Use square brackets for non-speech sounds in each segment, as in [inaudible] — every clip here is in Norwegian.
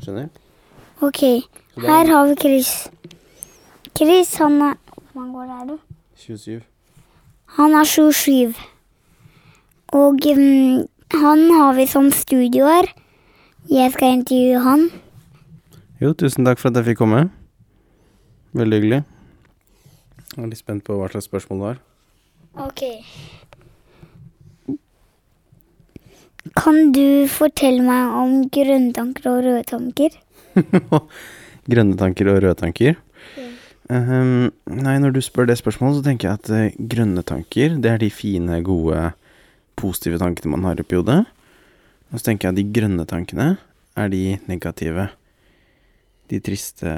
Skjønner? Ok, her har vi Chris. Chris, han er Hvor mange år er du? 27. Han er 27. Og um, han har vi som studio her. Jeg skal intervjue han. Jo, tusen takk for at jeg fikk komme. Veldig hyggelig. Jeg er litt spent på hva slags spørsmål det var. Ok. Kan du fortelle meg om grønne tanker og røde tanker? [laughs] Grønne tanker og røde tanker. Um, nei, når du spør det spørsmålet, så tenker jeg at uh, grønne tanker, det er de fine, gode, positive tankene man har oppi hodet. Og så tenker jeg at de grønne tankene er de negative. De triste,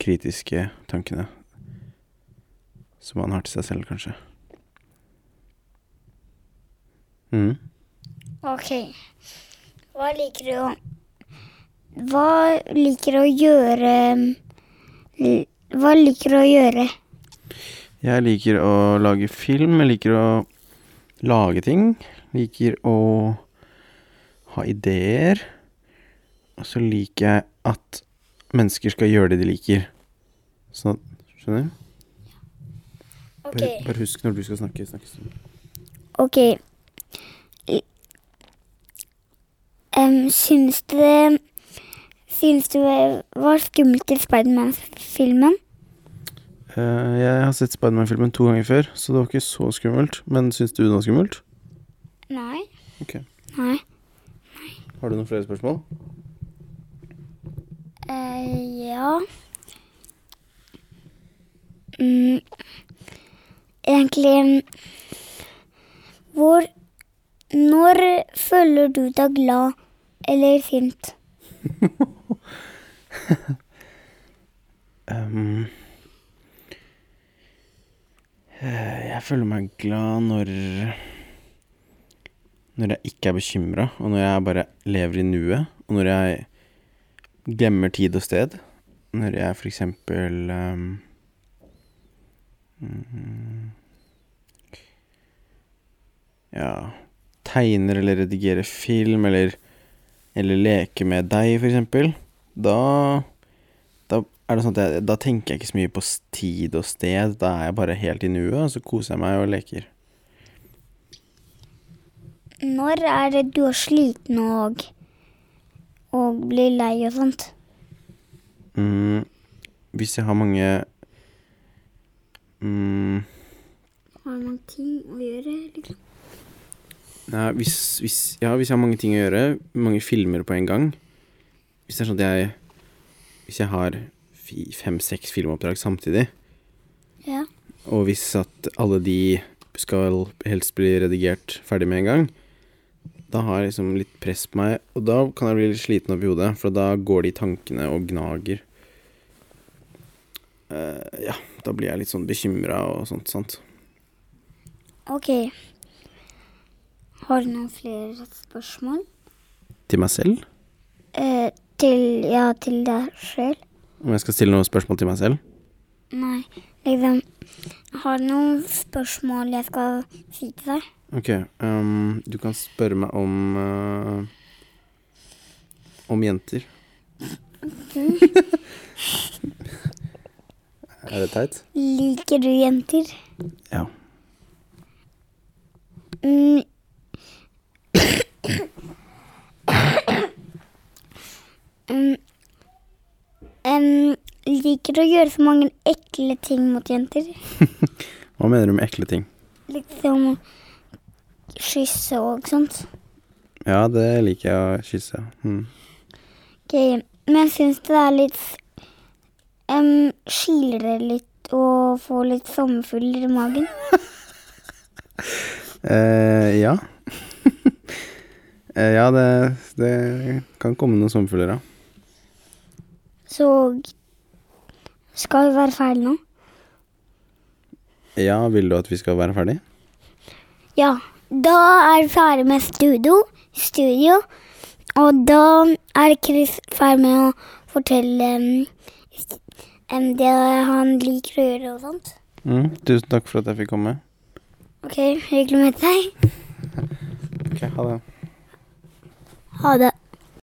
kritiske tankene. Som man har til seg selv, kanskje. Mhm. Ok. Hva liker du å Hva liker du å gjøre Hva liker du å gjøre? Jeg liker å lage film, jeg liker å lage ting. Liker å ha ideer. Og så liker jeg at mennesker skal gjøre det de liker. Sånn, skjønner du? Bare, bare husk når du skal snakke. snakke sånn. Ok. I- Em, syns det Syns du det var skummelt i Spiderman-filmen? Uh, jeg har sett Spiderman-filmen to ganger før, så det var ikke så skummelt. Men syns du det var skummelt? Nei. Ok. Nei. Har du noen flere spørsmål? Uh, ja. Mm, egentlig Hvor Når føler du deg glad eller sint? [laughs] Ehm, eh, jeg føler meg glad når Når jeg ikke er bekymra, og når jeg bare lever i nuet, og når jeg glemmer tid og sted. Når jeg for eksempel mm, Ja Tegner eller redigerer film, eller eller leker med deg, eksempel. Da da er det sånn at jeg, da tenker jeg ikke så mye på tid og sted. Da er jeg bare helt i nuet, og så koser jeg meg og leker. Når er det du er sliten og, og blir lei og sånt? Mm, hvis jeg har mange mm, Har man ting å gjøre? Liksom? Nei, hvis, hvis, ja, hvis jeg har mange ting å gjøre, mange filmer på en gang Hvis det er sånn at jeg Hvis jeg har fem-seks filmoppdrag samtidig, Ja. og hvis at alle de skal helst bli redigert ferdig med en gang, da har jeg liksom litt press på meg, og da kan jeg bli litt sliten oppi hodet, for da går de tankene og gnager. Uh, ja, da blir jeg litt sånn bekymra og sånt, sant. Ok. Har du noen flere spørsmål? Til meg selv? Eh, til Ja, til deg selv? Om jeg skal stille noen spørsmål til meg selv? Nei, liksom Har du noen spørsmål jeg skal si til deg? Ok, Um, du kan spørre meg om uh, Om jenter. [laughs] er det teit? Liker du jenter? Ja. Mm. mm. Liker å gjøre så mange ekle ting mot jenter? [laughs] Hva mener du med ekle ting? Liksom kysse og sånt. Ja, det liker jeg å kysse. Mm. Ok, men jeg syns det er litt um, Skiler det litt å få litt sommerfugler i magen? [laughs] Eh, ja. [laughs] eh, ja, det, det kan komme noen sommerfugler, ja. Så skal vi være ferdig nå? Ja, vil du at vi skal være ferdig? Ja. Da er vi ferdig med studio, studio. Og da er Chris ferdig med å fortelle um, det han liker å gjøre og sånt. Mm, tusen takk for at jeg fikk komme. Ok, hyggelig med deg. [laughs] Ok, ha det. Ha det.